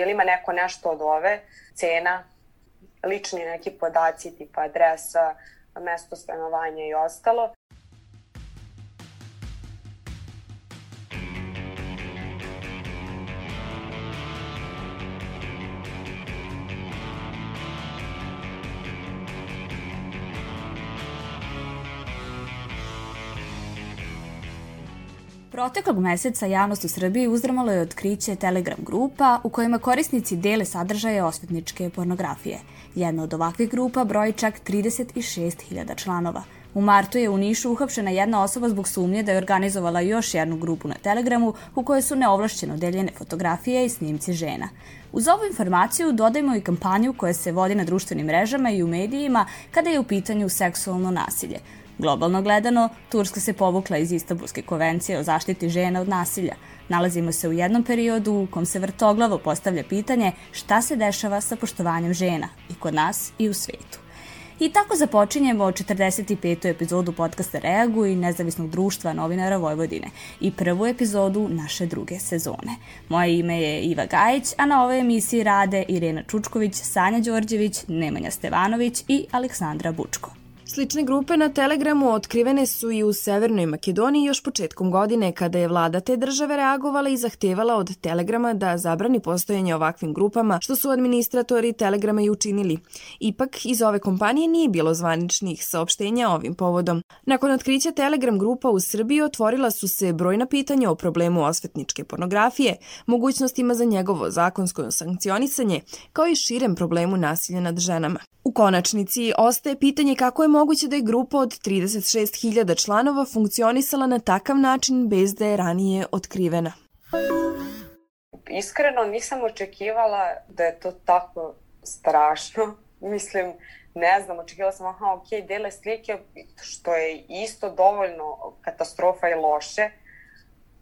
ili ima neko nešto od ove, cena, lični neki podaci tipa adresa, mesto stanovanja i ostalo. Proteklog meseca javnost u Srbiji uzdramalo je otkriće Telegram grupa u kojima korisnici dele sadržaje osvetničke pornografije. Jedna od ovakvih grupa broji čak 36.000 članova. U martu je u Nišu uhapšena jedna osoba zbog sumnje da je organizovala još jednu grupu na Telegramu u kojoj su neovlašćeno deljene fotografije i snimci žena. Uz ovu informaciju dodajmo i kampanju koja se vodi na društvenim mrežama i u medijima kada je u pitanju seksualno nasilje. Globalno gledano, Turska se povukla iz Istanbulske konvencije o zaštiti žena od nasilja. Nalazimo se u jednom periodu u kom se vrtoglavo postavlja pitanje šta se dešava sa poštovanjem žena i kod nas i u svetu. I tako započinjemo 45. epizodu podcasta Reagu i nezavisnog društva novinara Vojvodine i prvu epizodu naše druge sezone. Moje ime je Iva Gajić, a na ovoj emisiji rade Irena Čučković, Sanja Đorđević, Nemanja Stevanović i Aleksandra Bučko. Slične grupe na Telegramu otkrivene su i u Severnoj Makedoniji još početkom godine kada je vlada te države reagovala i zahtevala od Telegrama da zabrani postojanje ovakvim grupama, što su administratori Telegrama i učinili. Ipak, iz ove kompanije nije bilo zvaničnih saopštenja ovim povodom. Nakon otkrića Telegram grupa u Srbiji otvorila su se brojna pitanja o problemu osvetničke pornografije, mogućnostima za njegovo zakonsko sankcionisanje, kao i širem problemu nasilja nad ženama. U konačnici ostaje pitanje kako je moguće da je grupa od 36.000 članova funkcionisala na takav način bez da je ranije otkrivena. Iskreno nisam očekivala da je to tako strašno. Mislim, ne znam, očekivala sam, aha, ok, dele slike, što je isto dovoljno katastrofa i loše,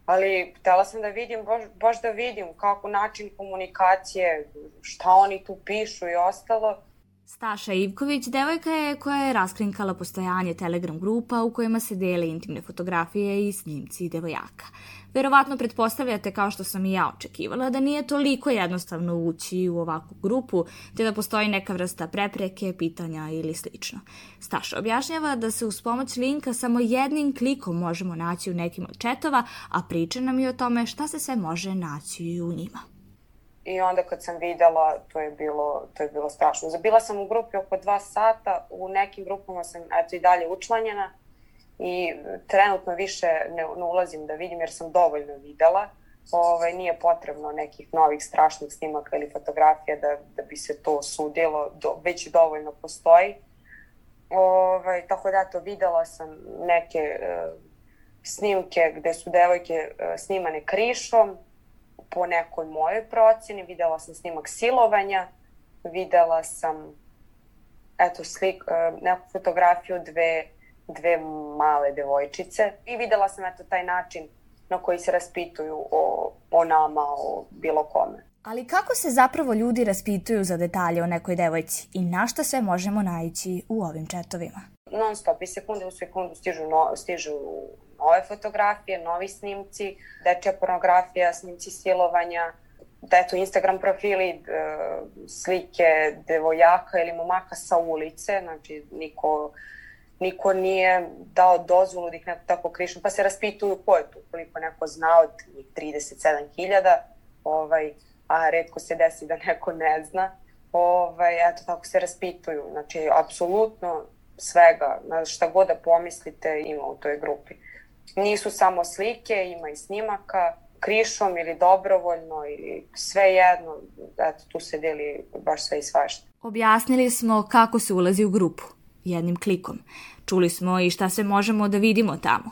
ali htela sam da vidim, baš, baš da vidim kako način komunikacije, šta oni tu pišu i ostalo, Staša Ivković devojka je koja je raskrinkala postojanje Telegram grupa u kojima se dele intimne fotografije i snimci devojaka. Verovatno pretpostavljate, kao što sam i ja očekivala, da nije toliko jednostavno ući u ovakvu grupu, te da postoji neka vrsta prepreke, pitanja ili slično. Staša objašnjava da se uz pomoć linka samo jednim klikom možemo naći u nekim od četova, a priča nam i o tome šta se sve može naći u njima. I onda kad sam videla, to je bilo, to je bilo strašno. Zabila sam u grupi oko dva sata, u nekim grupama sam eto i dalje učlanjena i trenutno više ne, ne ulazim da vidim jer sam dovoljno videla. Ovaj, nije potrebno nekih novih strašnih snimaka ili fotografija da, da bi se to sudilo, do, već dovoljno postoji. Ovaj, tako da to videla sam neke uh, snimke gde su devojke uh, snimane krišom, po nekoj mojoj procjeni, videla sam snimak silovanja, videla sam eto slik, e, neku fotografiju dve, dve male devojčice i videla sam eto taj način na koji se raspituju o, o nama, o bilo kome. Ali kako se zapravo ljudi raspituju za detalje o nekoj devojci i na šta sve možemo naći u ovim četovima? Non stop, iz sekunde u sekundu stižu, no, stižu nove fotografije, novi snimci, dečja pornografija, snimci silovanja, da eto Instagram profili, e, slike devojaka ili momaka sa ulice, znači niko niko nije dao dozvolu da ih neko tako krišno, pa se raspituju ko je tu, koliko neko zna od njih 37.000, ovaj, a redko se desi da neko ne zna, ovaj, eto tako se raspituju, znači apsolutno svega, na šta god da pomislite ima u toj grupi nisu samo slike, ima i snimaka, krišom ili dobrovoljno ili sve jedno, eto tu se deli baš sve i svašta. Objasnili smo kako se ulazi u grupu, jednim klikom. Čuli smo i šta sve možemo da vidimo tamo.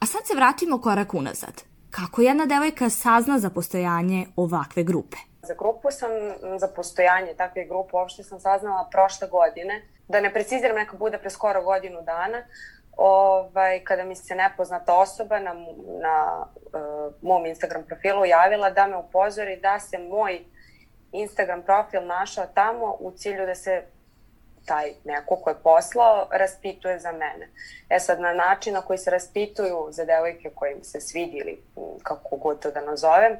A sad se vratimo korak unazad. Kako jedna devojka sazna za postojanje ovakve grupe? Za grupu sam, za postojanje takve grupe uopšte sam saznala prošle godine. Da ne preciziram, neka bude pre skoro godinu dana, ovaj, kada mi se nepoznata osoba na, na uh, mom Instagram profilu javila da me upozori da se moj Instagram profil našao tamo u cilju da se taj neko ko je poslao raspituje za mene. E sad, na način na koji se raspituju za devojke koje im se svidi ili kako god to da nazovem,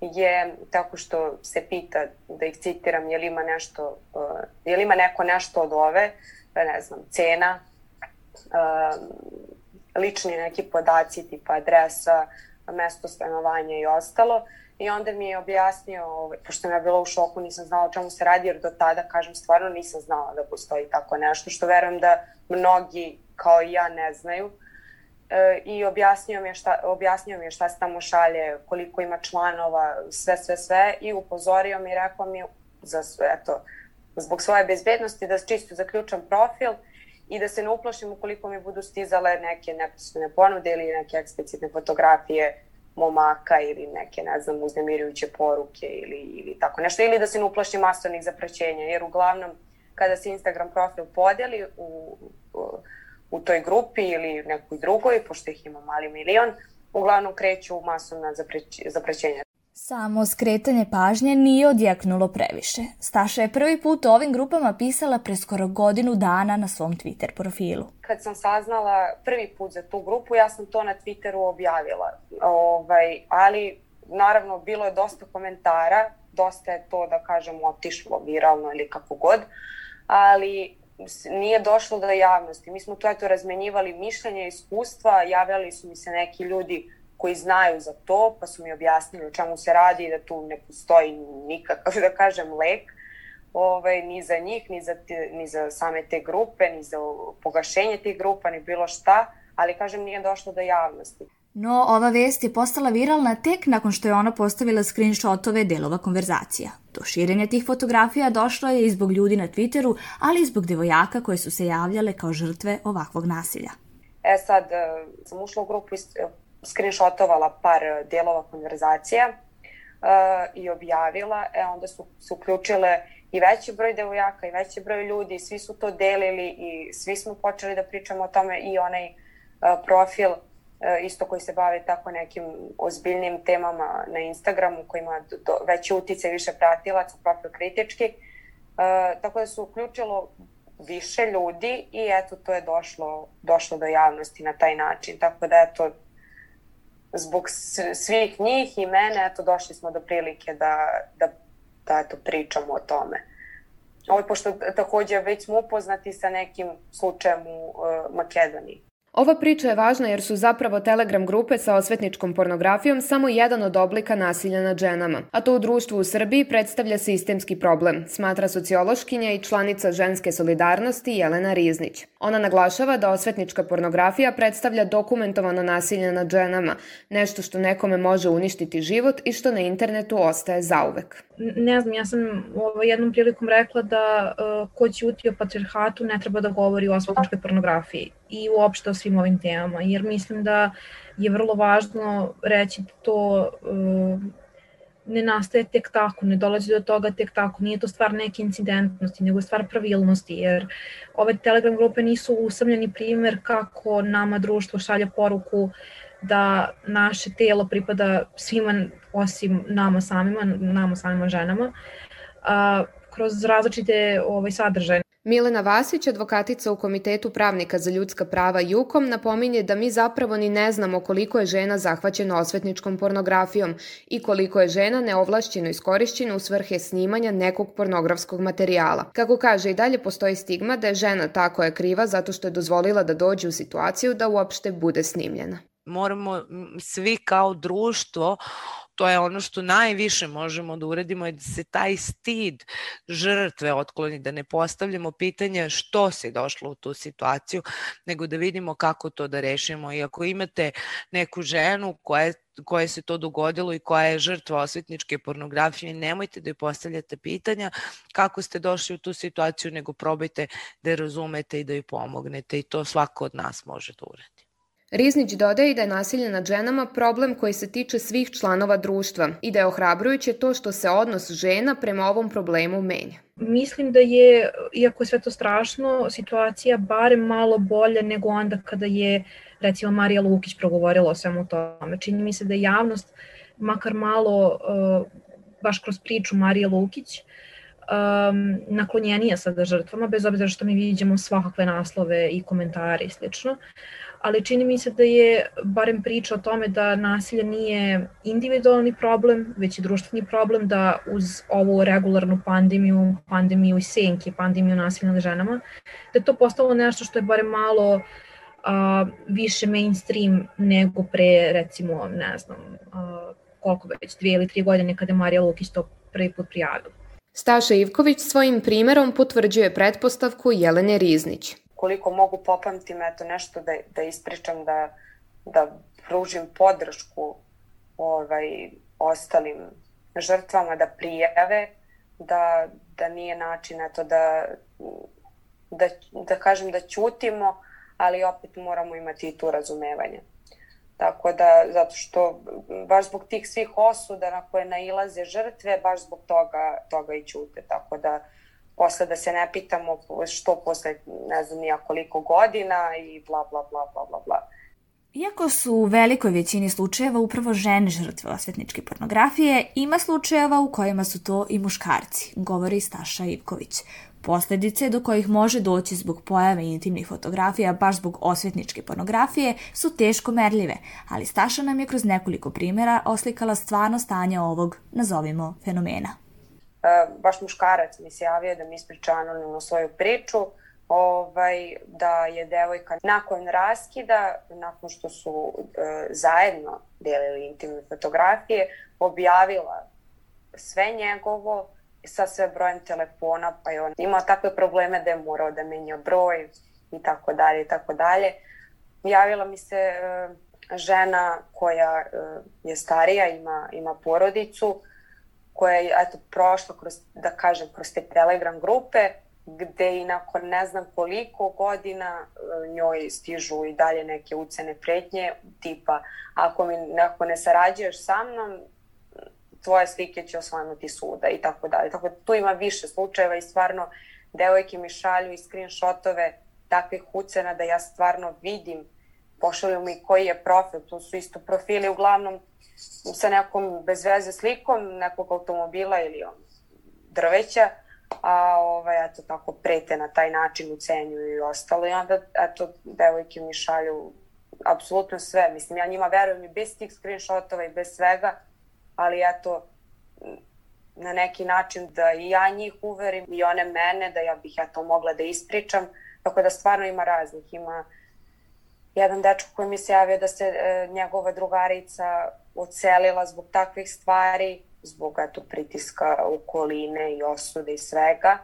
je tako što se pita, da ih citiram, je li ima nešto, uh, je li ima neko nešto od ove, ne znam, cena, uh, lični neki podaci tipa adresa, mesto stanovanja i ostalo. I onda mi je objasnio, ovaj, pošto mi je bila u šoku, nisam znala o čemu se radi, jer do tada, kažem, stvarno nisam znala da postoji tako nešto, što verujem da mnogi kao i ja ne znaju. E, I objasnio mi, je šta, objasnio mi je šta se tamo šalje, koliko ima članova, sve, sve, sve. I upozorio mi i rekao mi, za, eto, zbog svoje bezbednosti, da čisto zaključam profil i da se ne uplašim ukoliko mi budu stizale neke neposredne ponude ili neke eksplicitne fotografije momaka ili neke, ne znam, uznemirujuće poruke ili, ili tako nešto. Ili da se ne uplašim masovnih zapraćenja, jer uglavnom kada se Instagram profil podeli u, u, u toj grupi ili nekoj drugoj, pošto ih ima mali milion, uglavnom kreću masovna zapraćenja. Samo skretanje pažnje nije odjeknulo previše. Staša je prvi put o ovim grupama pisala pre skoro godinu dana na svom Twitter profilu. Kad sam saznala prvi put za tu grupu, ja sam to na Twitteru objavila. Ovaj, ali naravno bilo je dosta komentara, dosta je to da kažem otišlo viralno ili kako god, ali nije došlo do javnosti. Mi smo tu eto razmenjivali mišljenje, iskustva, javljali su mi se neki ljudi koji znaju za to, pa su mi objasnili o čemu se radi i da tu ne postoji nikakav, da kažem, lek ovaj, ni za njih, ni za, te, ni za same te grupe, ni za pogašenje tih grupa, ni bilo šta, ali kažem nije došlo do javnosti. No, ova vest je postala viralna tek nakon što je ona postavila screenshotove delova konverzacija. Do širenja tih fotografija došlo je i zbog ljudi na Twitteru, ali i zbog devojaka koje su se javljale kao žrtve ovakvog nasilja. E sad, e, sam ušla u grupu screenshotovala par delova konverzacija uh, i objavila, e onda su se uključile i veći broj devojaka i veći broj ljudi, svi su to delili i svi smo počeli da pričamo o tome i onaj profil isto koji se bavi tako nekim ozbiljnim temama na Instagramu koji ima do, veći utice, više pratilaca, profil kritički. Uh, tako da se uključilo više ljudi i eto to je došlo, došlo do javnosti na taj način. Tako da eto zbog svih njih i mene, eto, došli smo do prilike da, da, da eto, pričamo o tome. Ovo, pošto takođe već smo upoznati sa nekim slučajem u uh, Makedoniji. Ova priča je važna jer su zapravo telegram grupe sa osvetničkom pornografijom samo jedan od oblika nasilja nad ženama, a to u društvu u Srbiji predstavlja sistemski problem, smatra sociološkinja i članica ženske solidarnosti Jelena Riznić. Ona naglašava da osvetnička pornografija predstavlja dokumentovano nasilje nad ženama, nešto što nekome može uništiti život i što na internetu ostaje zauvek. Ne znam, ja sam ovo jednom prilikom rekla da uh, ko ćuti o patriarhatu ne treba da govori o osvetničkoj pornografiji i uopšte o svim ovim temama, jer mislim da je vrlo važno reći da to uh, ne nastaje tek tako, ne dolazi do toga tek tako, nije to stvar neke incidentnosti, nego stvar pravilnosti, jer ove Telegram grupe nisu usamljeni primer kako nama društvo šalje poruku da naše telo pripada svima osim nama samima, nama samima ženama, a, kroz različite ovaj, sadržaje. Milena Vasić, advokatica u Komitetu pravnika za ljudska prava Jukom, napominje da mi zapravo ni ne znamo koliko je žena zahvaćena osvetničkom pornografijom i koliko je žena neovlašćeno iskorišćena u svrhe snimanja nekog pornografskog materijala. Kako kaže, i dalje postoji stigma da je žena tako je kriva zato što je dozvolila da dođe u situaciju da uopšte bude snimljena. Moramo svi kao društvo to je ono što najviše možemo da uradimo je da se taj stid žrtve otkloni, da ne postavljamo pitanja što se došlo u tu situaciju, nego da vidimo kako to da rešimo. I ako imate neku ženu koja je koje se to dogodilo i koja je žrtva osvetničke pornografije, nemojte da joj postavljate pitanja kako ste došli u tu situaciju, nego probajte da je razumete i da joj pomognete i to svako od nas može da uradi. Riznić dodaje da je nasilje nad ženama problem koji se tiče svih članova društva i da je ohrabrujuće to što se odnos žena prema ovom problemu menja. Mislim da je, iako je sve to strašno, situacija barem malo bolja nego onda kada je recimo Marija Lukić progovorila o svemu tome. Čini mi se da je javnost makar malo, uh, baš kroz priču Marije Lukić, um, naklonjenija sada žrtvama, bez obzira što mi vidimo svakakve naslove i komentare i slično. Ali čini mi se da je barem priča o tome da nasilje nije individualni problem, već i društveni problem, da uz ovu regularnu pandemiju, pandemiju i senke, pandemiju nasilja nad ženama, da je to postalo nešto što je barem malo a, više mainstream nego pre, recimo, ne znam, a, koliko već, dvije ili tri godine kada je Marija Lukić to prvi put prijavila. Staša Ivković svojim primerom potvrđuje pretpostavku Jelene Riznić. Koliko mogu popamtim eto nešto da, da ispričam, da, da pružim podršku ovaj, ostalim žrtvama da prijave, da, da nije način eto, da, da, da kažem da ćutimo, ali opet moramo imati i tu razumevanje. Tako da, zato što baš zbog tih svih osuda na koje nailaze žrtve, baš zbog toga, toga i ćute. Tako da, posle da se ne pitamo što posle ne znam nija koliko godina i bla bla bla bla bla bla. Iako su u velikoj većini slučajeva upravo žene žrtve osvetničke pornografije, ima slučajeva u kojima su to i muškarci, govori Staša Ivković. Posledice do kojih može doći zbog pojave intimnih fotografija baš zbog osvetničke pornografije su teško merljive, ali Staša nam je kroz nekoliko primjera oslikala stvarno stanje ovog, nazovimo, fenomena. E, baš muškarac mi se javio da mi ispriča anonimno svoju priču, ovaj, da je devojka nakon raskida, nakon što su e, zajedno delili intimne fotografije, objavila sve njegovo, sa sve brojem telefona, pa je on imao takve probleme da je morao da menja broj i tako dalje i tako dalje. Javila mi se e, žena koja e, je starija, ima, ima porodicu, koja je eto, prošla kroz, da kažem, kroz te telegram grupe, gde i nakon ne znam koliko godina e, njoj stižu i dalje neke ucene pretnje, tipa ako mi neko ne sarađuješ sa mnom, tvoje slike će osvanuti suda i tako dalje. Tako da tu ima više slučajeva i stvarno devojke mi šalju i screenshotove takvih ucena da ja stvarno vidim pošalju mi koji je profil, tu su isto profili uglavnom sa nekom bez veze slikom nekog automobila ili on, drveća, a ovaj, eto tako prete na taj način ucenjuju i ostalo. I onda eto devojke mi šalju apsolutno sve, mislim ja njima verujem i bez tih screenshotova i bez svega, ali eto, na neki način da i ja njih uverim i one mene, da ja bih ja to mogla da ispričam, tako da stvarno ima raznih, ima jedan dečko koji mi se javio da se e, njegova drugarica ocelila zbog takvih stvari, zbog eto, pritiska okoline i osude i svega.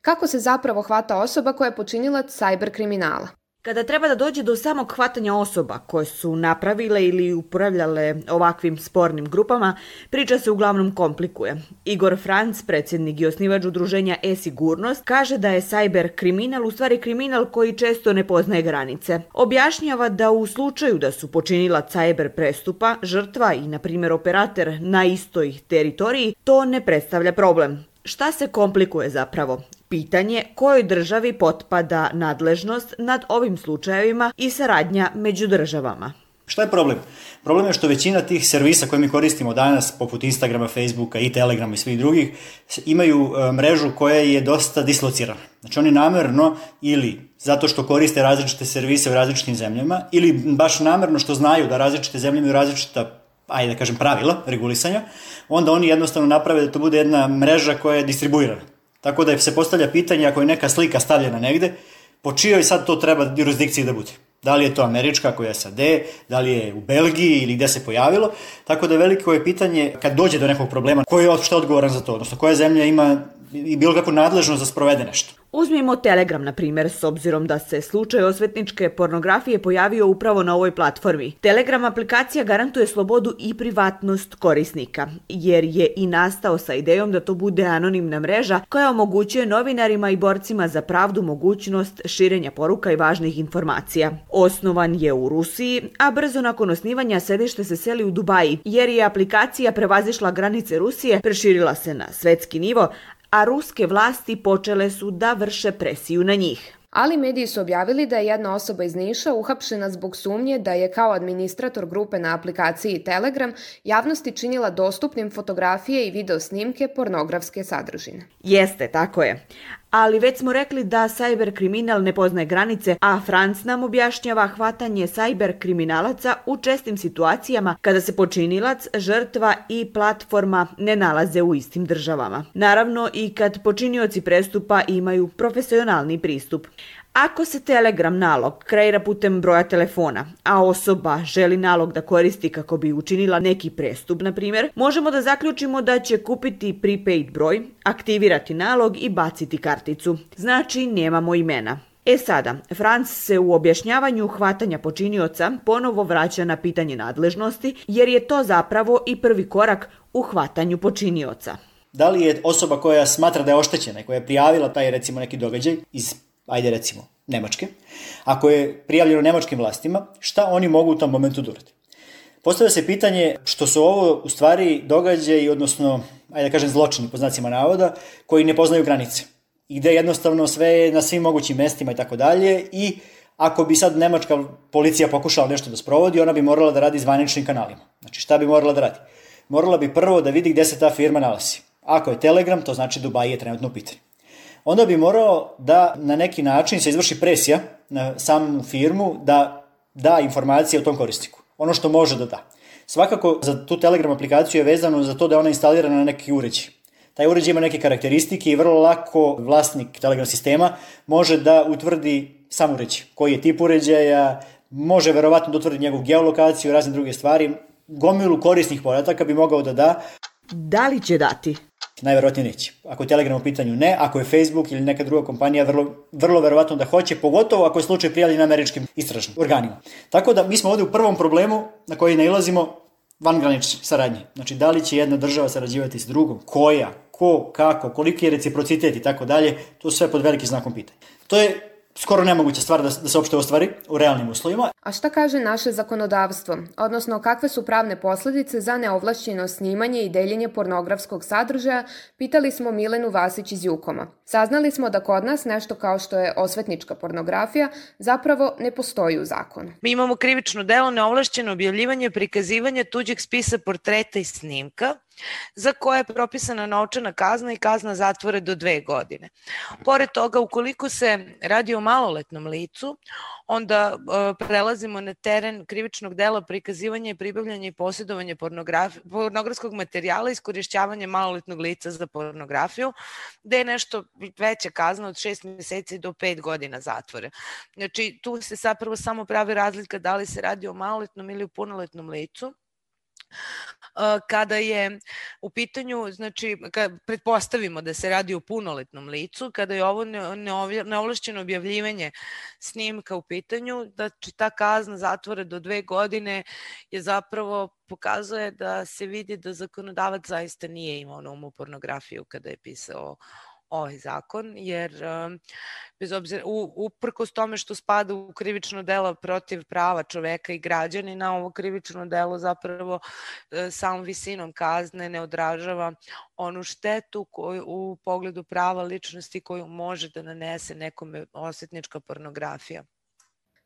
Kako se zapravo hvata osoba koja je počinilac sajber kriminala? Kada treba da dođe do samog hvatanja osoba koje su napravile ili upravljale ovakvim spornim grupama, priča se uglavnom komplikuje. Igor Franc, predsjednik i osnivač udruženja e-sigurnost, kaže da je sajber kriminal u stvari kriminal koji često ne poznaje granice. Objašnjava da u slučaju da su počinila sajber prestupa, žrtva i, na primjer, operator na istoj teritoriji, to ne predstavlja problem. Šta se komplikuje zapravo? Pitanje kojoj državi potpada nadležnost nad ovim slučajevima i saradnja među državama. Šta je problem? Problem je što većina tih servisa koje mi koristimo danas, poput Instagrama, Facebooka i Telegrama i svih drugih, imaju e, mrežu koja je dosta dislocirana. Znači oni namerno ili zato što koriste različite servise u različitim zemljama ili baš namerno što znaju da različite zemlje imaju različita ajde da kažem pravila regulisanja, onda oni jednostavno naprave da to bude jedna mreža koja je distribuirana. Tako da se postavlja pitanje ako je neka slika stavljena negde, po čijoj sad to treba jurisdikciji da bude. Da li je to američka koja je SAD, da li je u Belgiji ili gde se pojavilo. Tako da veliko je pitanje kad dođe do nekog problema, ko je što odgovoran za to, odnosno koja zemlja ima i bilo kako nadležno za sprovede nešto. Uzmimo Telegram, na primjer, s obzirom da se slučaj osvetničke pornografije pojavio upravo na ovoj platformi. Telegram aplikacija garantuje slobodu i privatnost korisnika, jer je i nastao sa idejom da to bude anonimna mreža koja omogućuje novinarima i borcima za pravdu mogućnost širenja poruka i važnih informacija. Osnovan je u Rusiji, a brzo nakon osnivanja sedište se seli u Dubaji, jer je aplikacija prevazišla granice Rusije, preširila se na svetski nivo, a ruske vlasti počele su da vrše presiju na njih. Ali mediji su objavili da je jedna osoba iz Niša uhapšena zbog sumnje da je kao administrator grupe na aplikaciji Telegram javnosti činila dostupnim fotografije i video snimke pornografske sadržine. Jeste, tako je Ali već smo rekli da cyber kriminal ne poznaje granice, a Franc nam objašnjava hvatanje cyber kriminalaca u čestim situacijama kada se počinilac, žrtva i platforma ne nalaze u istim državama. Naravno i kad počinioci prestupa imaju profesionalni pristup. Ako se Telegram nalog kreira putem broja telefona, a osoba želi nalog da koristi kako bi učinila neki prestup, na primjer, možemo da zaključimo da će kupiti prepaid broj, aktivirati nalog i baciti karticu. Znači, nemamo imena. E sada, Franc se u objašnjavanju hvatanja počinioca ponovo vraća na pitanje nadležnosti, jer je to zapravo i prvi korak u hvatanju počinioca. Da li je osoba koja smatra da je oštećena i koja je prijavila taj recimo neki događaj iz ajde recimo, Nemačke, ako je prijavljeno nemačkim vlastima, šta oni mogu u tom momentu da urade? Postavlja se pitanje što su ovo u stvari događaji, odnosno, ajde da kažem zločini po znacima navoda, koji ne poznaju granice. I gde jednostavno sve je na svim mogućim mestima i tako dalje i ako bi sad nemačka policija pokušala nešto da sprovodi, ona bi morala da radi zvaničnim kanalima. Znači šta bi morala da radi? Morala bi prvo da vidi gde se ta firma nalazi. Ako je Telegram, to znači Dubai je trenutno u pitanju onda bi morao da na neki način se izvrši presija na samu firmu da da informacije o tom korisniku. Ono što može da da. Svakako za tu Telegram aplikaciju je vezano za to da je ona instalirana na neki uređaj. Taj uređaj ima neke karakteristike i vrlo lako vlasnik Telegram sistema može da utvrdi sam uređaj. Koji je tip uređaja, može verovatno da utvrdi njegovu geolokaciju i razne druge stvari. Gomilu korisnih podataka bi mogao da da. Da li će dati? Najverovatnije neće. Ako je Telegram u pitanju ne, ako je Facebook ili neka druga kompanija, vrlo, vrlo verovatno da hoće, pogotovo ako je slučaj prijavljen američkim istražnim organima. Tako da mi smo ovde u prvom problemu na koji nailazimo van granične saradnje. Znači, da li će jedna država sarađivati s drugom, koja, ko, kako, koliki je reciprocitet i tako dalje, to sve pod velikim znakom pitanja. To je skoro nemoguća stvar da, da se uopšte ostvari u realnim uslovima. A šta kaže naše zakonodavstvo? Odnosno, kakve su pravne posledice za neovlašćeno snimanje i deljenje pornografskog sadržaja, pitali smo Milenu Vasić iz Jukoma. Saznali smo da kod nas nešto kao što je osvetnička pornografija zapravo ne postoji u zakonu. Mi imamo krivično delo neovlašćeno objavljivanje, prikazivanje tuđeg spisa portreta i snimka, za koje je propisana novčana kazna i kazna zatvore do dve godine. Pored toga, ukoliko se radi o maloletnom licu, onda uh, prelazimo na teren krivičnog dela prikazivanja i pribavljanja i posjedovanja pornografskog materijala i iskorišćavanja maloletnog lica za pornografiju, gde je nešto veća kazna od 6 meseci do 5 godina zatvore. Znači, tu se zapravo samo pravi razlika da li se radi o maloletnom ili o punoletnom licu kada je u pitanju, znači, kad pretpostavimo da se radi o punoletnom licu, kada je ovo neovlašćeno objavljivanje snimka u pitanju, da će ta kazna zatvore do dve godine je zapravo pokazuje da se vidi da zakonodavac zaista nije imao na umu pornografiju kada je pisao ovaj zakon, jer bez obzira, u, uprkos tome što spada u krivično delo protiv prava čoveka i građanina, ovo krivično delo zapravo e, samom visinom kazne ne odražava onu štetu koju, u pogledu prava ličnosti koju može da nanese nekome osetnička pornografija.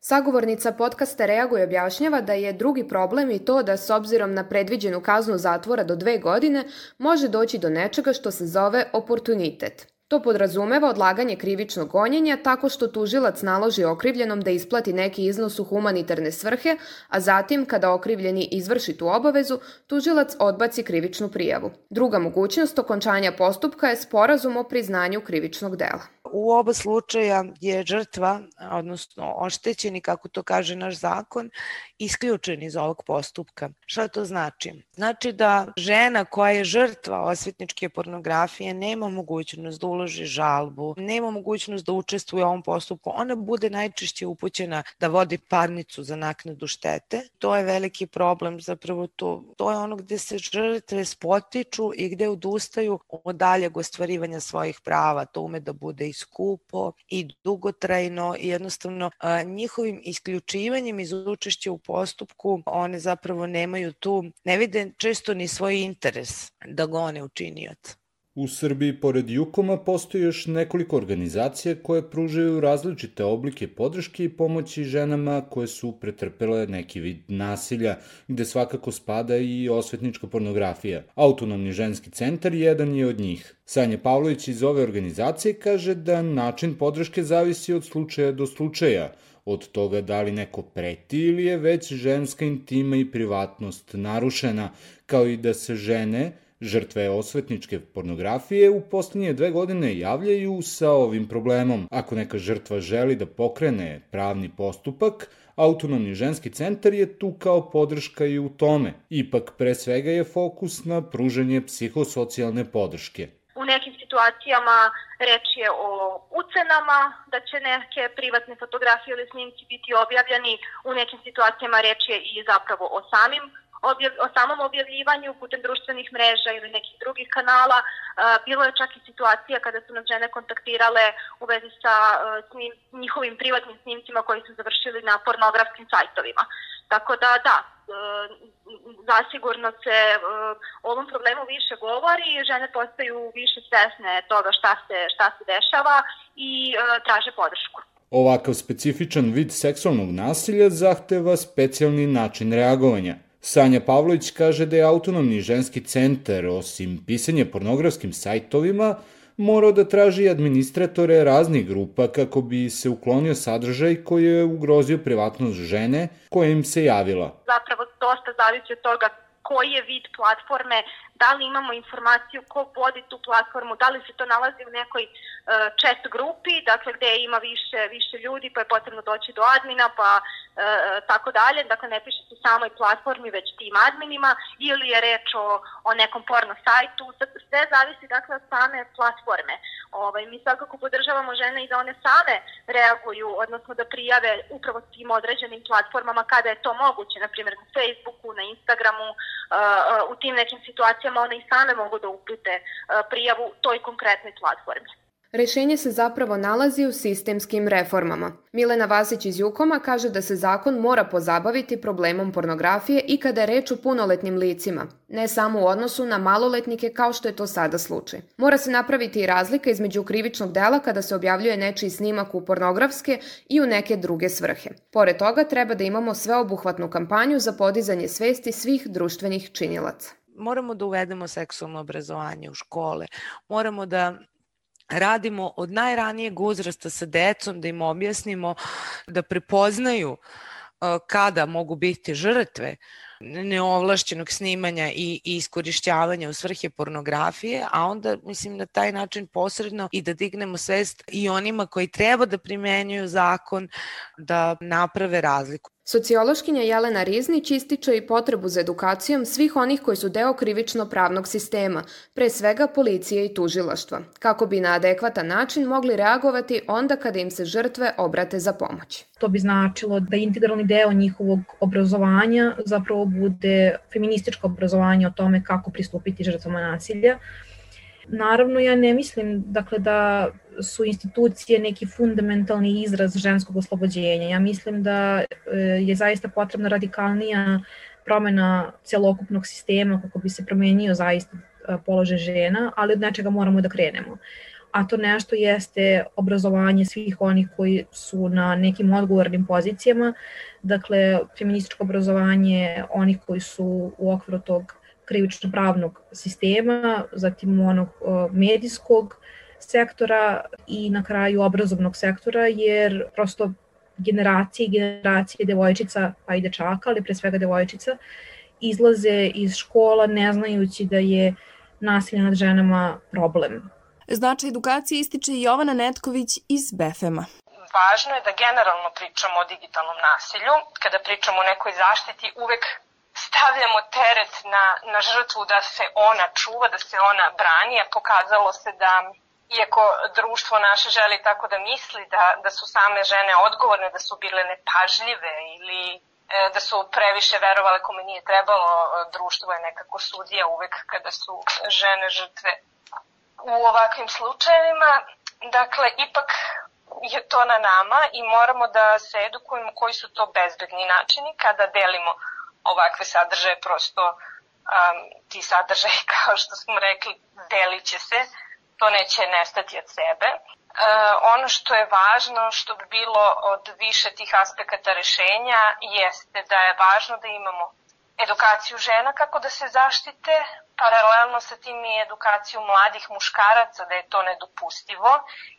Sagovornica podcasta reaguje objašnjava da je drugi problem i to da s obzirom na predviđenu kaznu zatvora do dve godine može doći do nečega što se zove oportunitet. To podrazumeva odlaganje krivičnog gonjenja tako što tužilac naloži okrivljenom da isplati neki iznos u humanitarne svrhe, a zatim, kada okrivljeni izvrši tu obavezu, tužilac odbaci krivičnu prijavu. Druga mogućnost okončanja postupka je sporazum o priznanju krivičnog dela. U oba slučaja je žrtva, odnosno oštećeni, kako to kaže naš zakon, isključen iz ovog postupka. Šta to znači? Znači da žena koja je žrtva osvetničke pornografije nema mogućnost da uloži žalbu, nema mogućnost da učestvuje u ovom postupku. Ona bude najčešće upućena da vodi parnicu za naknadu štete. To je veliki problem, zapravo to, to je ono gde se žrtve spotiču i gde odustaju od daljeg ostvarivanja svojih prava. To ume da bude i skupo i dugotrajno i jednostavno njihovim isključivanjem iz učešća u postupku one zapravo nemaju tu, ne vide često ni svoj interes da gone učinioca. U Srbiji, pored Jukoma, postoji još nekoliko organizacija koje pružaju različite oblike podrške i pomoći ženama koje su pretrpele neki vid nasilja, gde svakako spada i osvetnička pornografija. Autonomni ženski centar jedan je od njih. Sanja Pavlović iz ove organizacije kaže da način podrške zavisi od slučaja do slučaja, od toga da li neko preti ili je već ženska intima i privatnost narušena, kao i da se žene Žrtve osvetničke pornografije u poslednje dve godine javljaju sa ovim problemom. Ako neka žrtva želi da pokrene pravni postupak, Autonomni ženski centar je tu kao podrška i u tome. Ipak, pre svega je fokus na pružanje psihosocijalne podrške. U nekim situacijama reč je o ucenama, da će neke privatne fotografije ili snimci biti objavljeni, u nekim situacijama reč je i zapravo o samim objav, o samom objavljivanju putem društvenih mreža ili nekih drugih kanala. Bilo je čak i situacija kada su nas žene kontaktirale u vezi sa snim, njihovim privatnim snimcima koji su završili na pornografskim sajtovima. Tako da, da, zasigurno se o ovom problemu više govori, žene postaju više svesne toga šta se, šta se dešava i traže podršku. Ovakav specifičan vid seksualnog nasilja zahteva specijalni način reagovanja – Sanja Pavlović kaže da je autonomni ženski centar, osim pisanja pornografskim sajtovima, morao da traži administratore raznih grupa kako bi se uklonio sadržaj koji je ugrozio privatnost žene koja im se javila. Zapravo dosta zavisi od toga koji je vid platforme, da li imamo informaciju ko vodi tu platformu, da li se to nalazi u nekoj uh, chat grupi, dakle gde ima više, više ljudi pa je potrebno doći do admina pa uh, tako dalje, dakle ne piše se samoj platformi već tim adminima ili je reč o, o nekom porno sajtu, sve zavisi dakle od same platforme. Ovaj, mi svakako podržavamo žene i da one same reaguju, odnosno da prijave upravo tim određenim platformama kada je to moguće, na primjer na Facebooku, na Instagramu, uh, uh, u tim nekim situacijama one i same mogu da upute uh, prijavu toj konkretnoj platformi. Rešenje se zapravo nalazi u sistemskim reformama. Milena Vasić iz Jukoma kaže da se zakon mora pozabaviti problemom pornografije i kada je reč o punoletnim licima, ne samo u odnosu na maloletnike kao što je to sada slučaj. Mora se napraviti i razlika između krivičnog dela kada se objavljuje nečiji snimak u pornografske i u neke druge svrhe. Pored toga treba da imamo sveobuhvatnu kampanju za podizanje svesti svih društvenih činilaca moramo da uvedemo seksualno obrazovanje u škole, moramo da radimo od najranijeg uzrasta sa decom, da im objasnimo da prepoznaju kada mogu biti žrtve neovlašćenog snimanja i, i iskorišćavanja u svrhe pornografije, a onda, mislim, na taj način posredno i da dignemo svest i onima koji treba da primenjuju zakon da naprave razliku. Sociološkinja Jelena Riznić ističe i potrebu za edukacijom svih onih koji su deo krivično-pravnog sistema, pre svega policije i tužilaštva, kako bi na adekvatan način mogli reagovati onda kada im se žrtve obrate za pomoć. To bi značilo da integralni deo njihovog obrazovanja zapravo bude feminističko obrazovanje o tome kako pristupiti žrtvama nasilja, Naravno, ja ne mislim dakle, da su institucije neki fundamentalni izraz ženskog oslobođenja. Ja mislim da e, je zaista potrebna radikalnija promena celokupnog sistema kako bi se promenio zaista e, položaj žena, ali od nečega moramo da krenemo. A to nešto jeste obrazovanje svih onih koji su na nekim odgovornim pozicijama, dakle feminističko obrazovanje onih koji su u okviru tog krivično-pravnog sistema, zatim onog medijskog sektora i na kraju obrazovnog sektora, jer prosto generacije i generacije devojčica, pa i dečaka, ali pre svega devojčica, izlaze iz škola ne znajući da je nasilje nad ženama problem. Značaj edukacije ističe i Jovana Netković iz BFM-a. Važno je da generalno pričamo o digitalnom nasilju. Kada pričamo o nekoj zaštiti, uvek stavljamo teret na, na žrtvu da se ona čuva, da se ona brani, a pokazalo se da iako društvo naše želi tako da misli da, da su same žene odgovorne, da su bile nepažljive ili e, da su previše verovale kome nije trebalo, društvo je nekako sudija uvek kada su žene žrtve u ovakvim slučajevima. Dakle, ipak je to na nama i moramo da se edukujemo koji su to bezbedni načini kada delimo ovakve sadržaje prosto um, ti sadržaj, kao što smo rekli, delit će se, to neće nestati od sebe. E, ono što je važno, što bi bilo od više tih aspekata rešenja, jeste da je važno da imamo edukaciju žena kako da se zaštite, paralelno sa tim i edukaciju mladih muškaraca da je to nedopustivo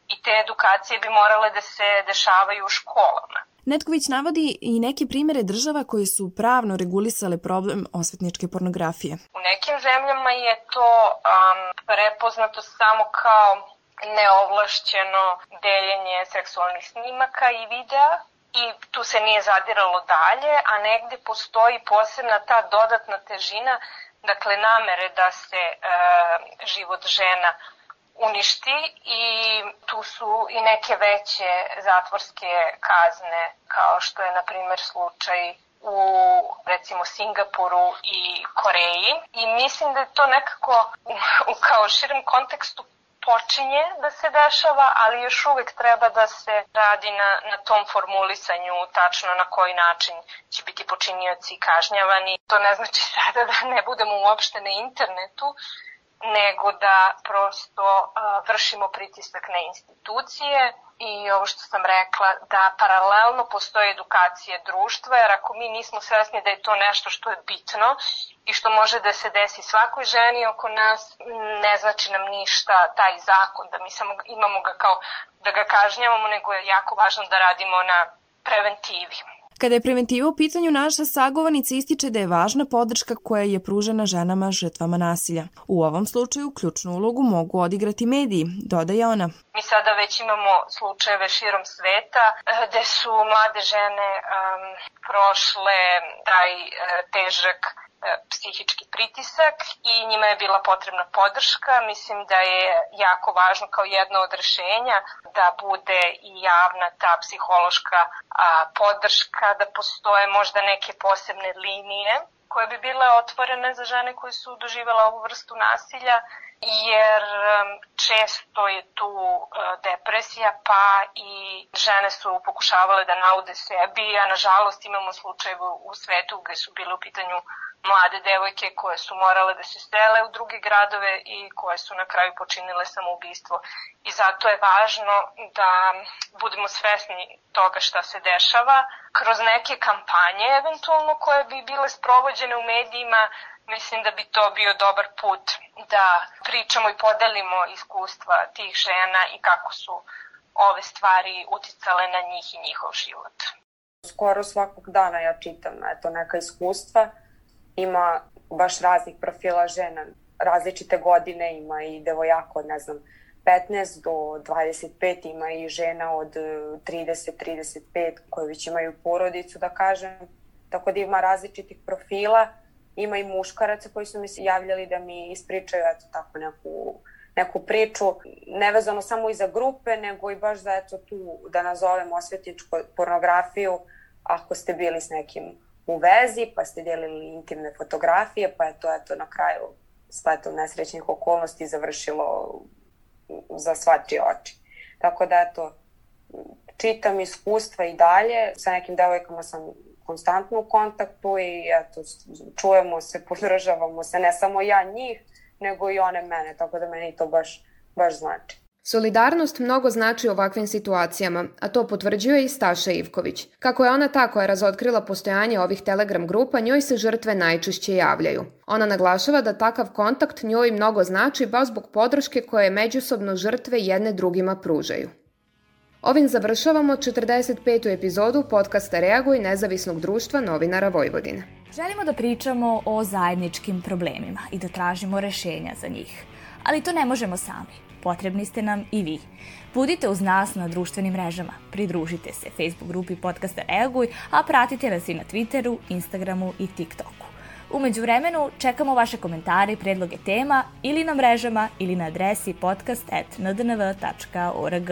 i te edukacije bi morale da se dešavaju u školama. Netković navodi i neke primere država koje su pravno regulisale problem osvetničke pornografije. U nekim zemljama je to um, prepoznato samo kao neovlašćeno deljenje seksualnih snimaka i videa i tu se nije zadiralo dalje, a negde postoji posebna ta dodatna težina, dakle namere da se e, život žena uništi i tu su i neke veće zatvorske kazne kao što je na primer slučaj u recimo Singapuru i Koreji i mislim da je to nekako u kao širem kontekstu počinje da se dešava, ali još uvek treba da se radi na, na tom formulisanju tačno na koji način će biti počinioci kažnjavani. To ne znači sada da ne budemo uopšte na internetu, nego da prosto vršimo pritisak na institucije i ovo što sam rekla, da paralelno postoje edukacije društva, jer ako mi nismo svesni da je to nešto što je bitno i što može da se desi svakoj ženi oko nas, ne znači nam ništa taj zakon, da mi samo imamo ga kao da ga kažnjavamo, nego je jako važno da radimo na preventivi. Kada je preventiva u pitanju, naša sagovornica ističe da je važna podrška koja je pružena ženama žrtvama nasilja. U ovom slučaju ključnu ulogu mogu odigrati mediji, dodaje ona. Mi sada već imamo slučajeve širom sveta eh, gde su mlade žene um, prošle taj uh, težak psihički pritisak i njima je bila potrebna podrška. Mislim da je jako važno kao jedno od rešenja da bude i javna ta psihološka podrška, da postoje možda neke posebne linije koje bi bile otvorene za žene koje su doživjela ovu vrstu nasilja jer često je tu e, depresija pa i žene su pokušavale da naude sebi, a nažalost imamo slučajeve u svetu gde su bile u pitanju mlade devojke koje su morale da se sele u druge gradove i koje su na kraju počinile samoubistvo. I zato je važno da budemo svesni toga šta se dešava kroz neke kampanje eventualno koje bi bile sprovođene u medijima mislim da bi to bio dobar put da pričamo i podelimo iskustva tih žena i kako su ove stvari uticale na njih i njihov život. Skoro svakog dana ja čitam eto, neka iskustva ima baš raznih profila žena, različite godine, ima i devojaka od, ne znam, 15 do 25, ima i žena od 30-35 e, koje već imaju porodicu, da kažem. Tako da ima različitih profila. Ima i muškaraca koji su mi se javljali da mi ispričaju eto tako neku, neku priču, nevezano samo i za grupe, nego i baš za eto tu, da nazovem osvetničku pornografiju, ako ste bili s nekim u vezi, pa ste delili intimne fotografije, pa je to eto na kraju sve to nesrećnih okolnosti završilo za sva tri oči. Tako da eto, čitam iskustva i dalje, sa nekim devojkama sam konstantno u kontaktu i eto, čujemo se, podržavamo se, ne samo ja njih, nego i one mene, tako da meni to baš, baš znači. Solidarnost mnogo znači u ovakvim situacijama, a to potvrđuje i Staša Ivković. Kako je ona ta koja razotkrila postojanje ovih telegram grupa, njoj se žrtve najčešće javljaju. Ona naglašava da takav kontakt njoj mnogo znači baš zbog podrške koje međusobno žrtve jedne drugima pružaju. Ovim završavamo 45. epizodu podcasta Reaguj nezavisnog društva novinara Vojvodine. Želimo da pričamo o zajedničkim problemima i da tražimo rešenja za njih. Ali to ne možemo sami potrebni ste nam i vi. Budite uz nas na društvenim mrežama, pridružite se Facebook grupi podcasta Reaguj, a pratite nas i na Twitteru, Instagramu i TikToku. Umeđu vremenu čekamo vaše komentare i predloge tema ili na mrežama ili na adresi podcast.ndnv.org.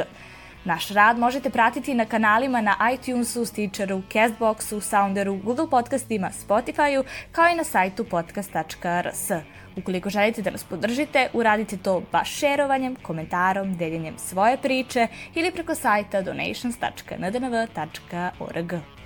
Naš rad možete pratiti na kanalima na iTunesu, Stitcheru, Castboxu, Sounderu, Google podcastima, Spotifyu, kao i na sajtu podcast.rs. Ukoliko želite da nas podržite, uradite to baš šerovanjem, komentarom, deljenjem svoje priče ili preko sajta donations.ndnv.org.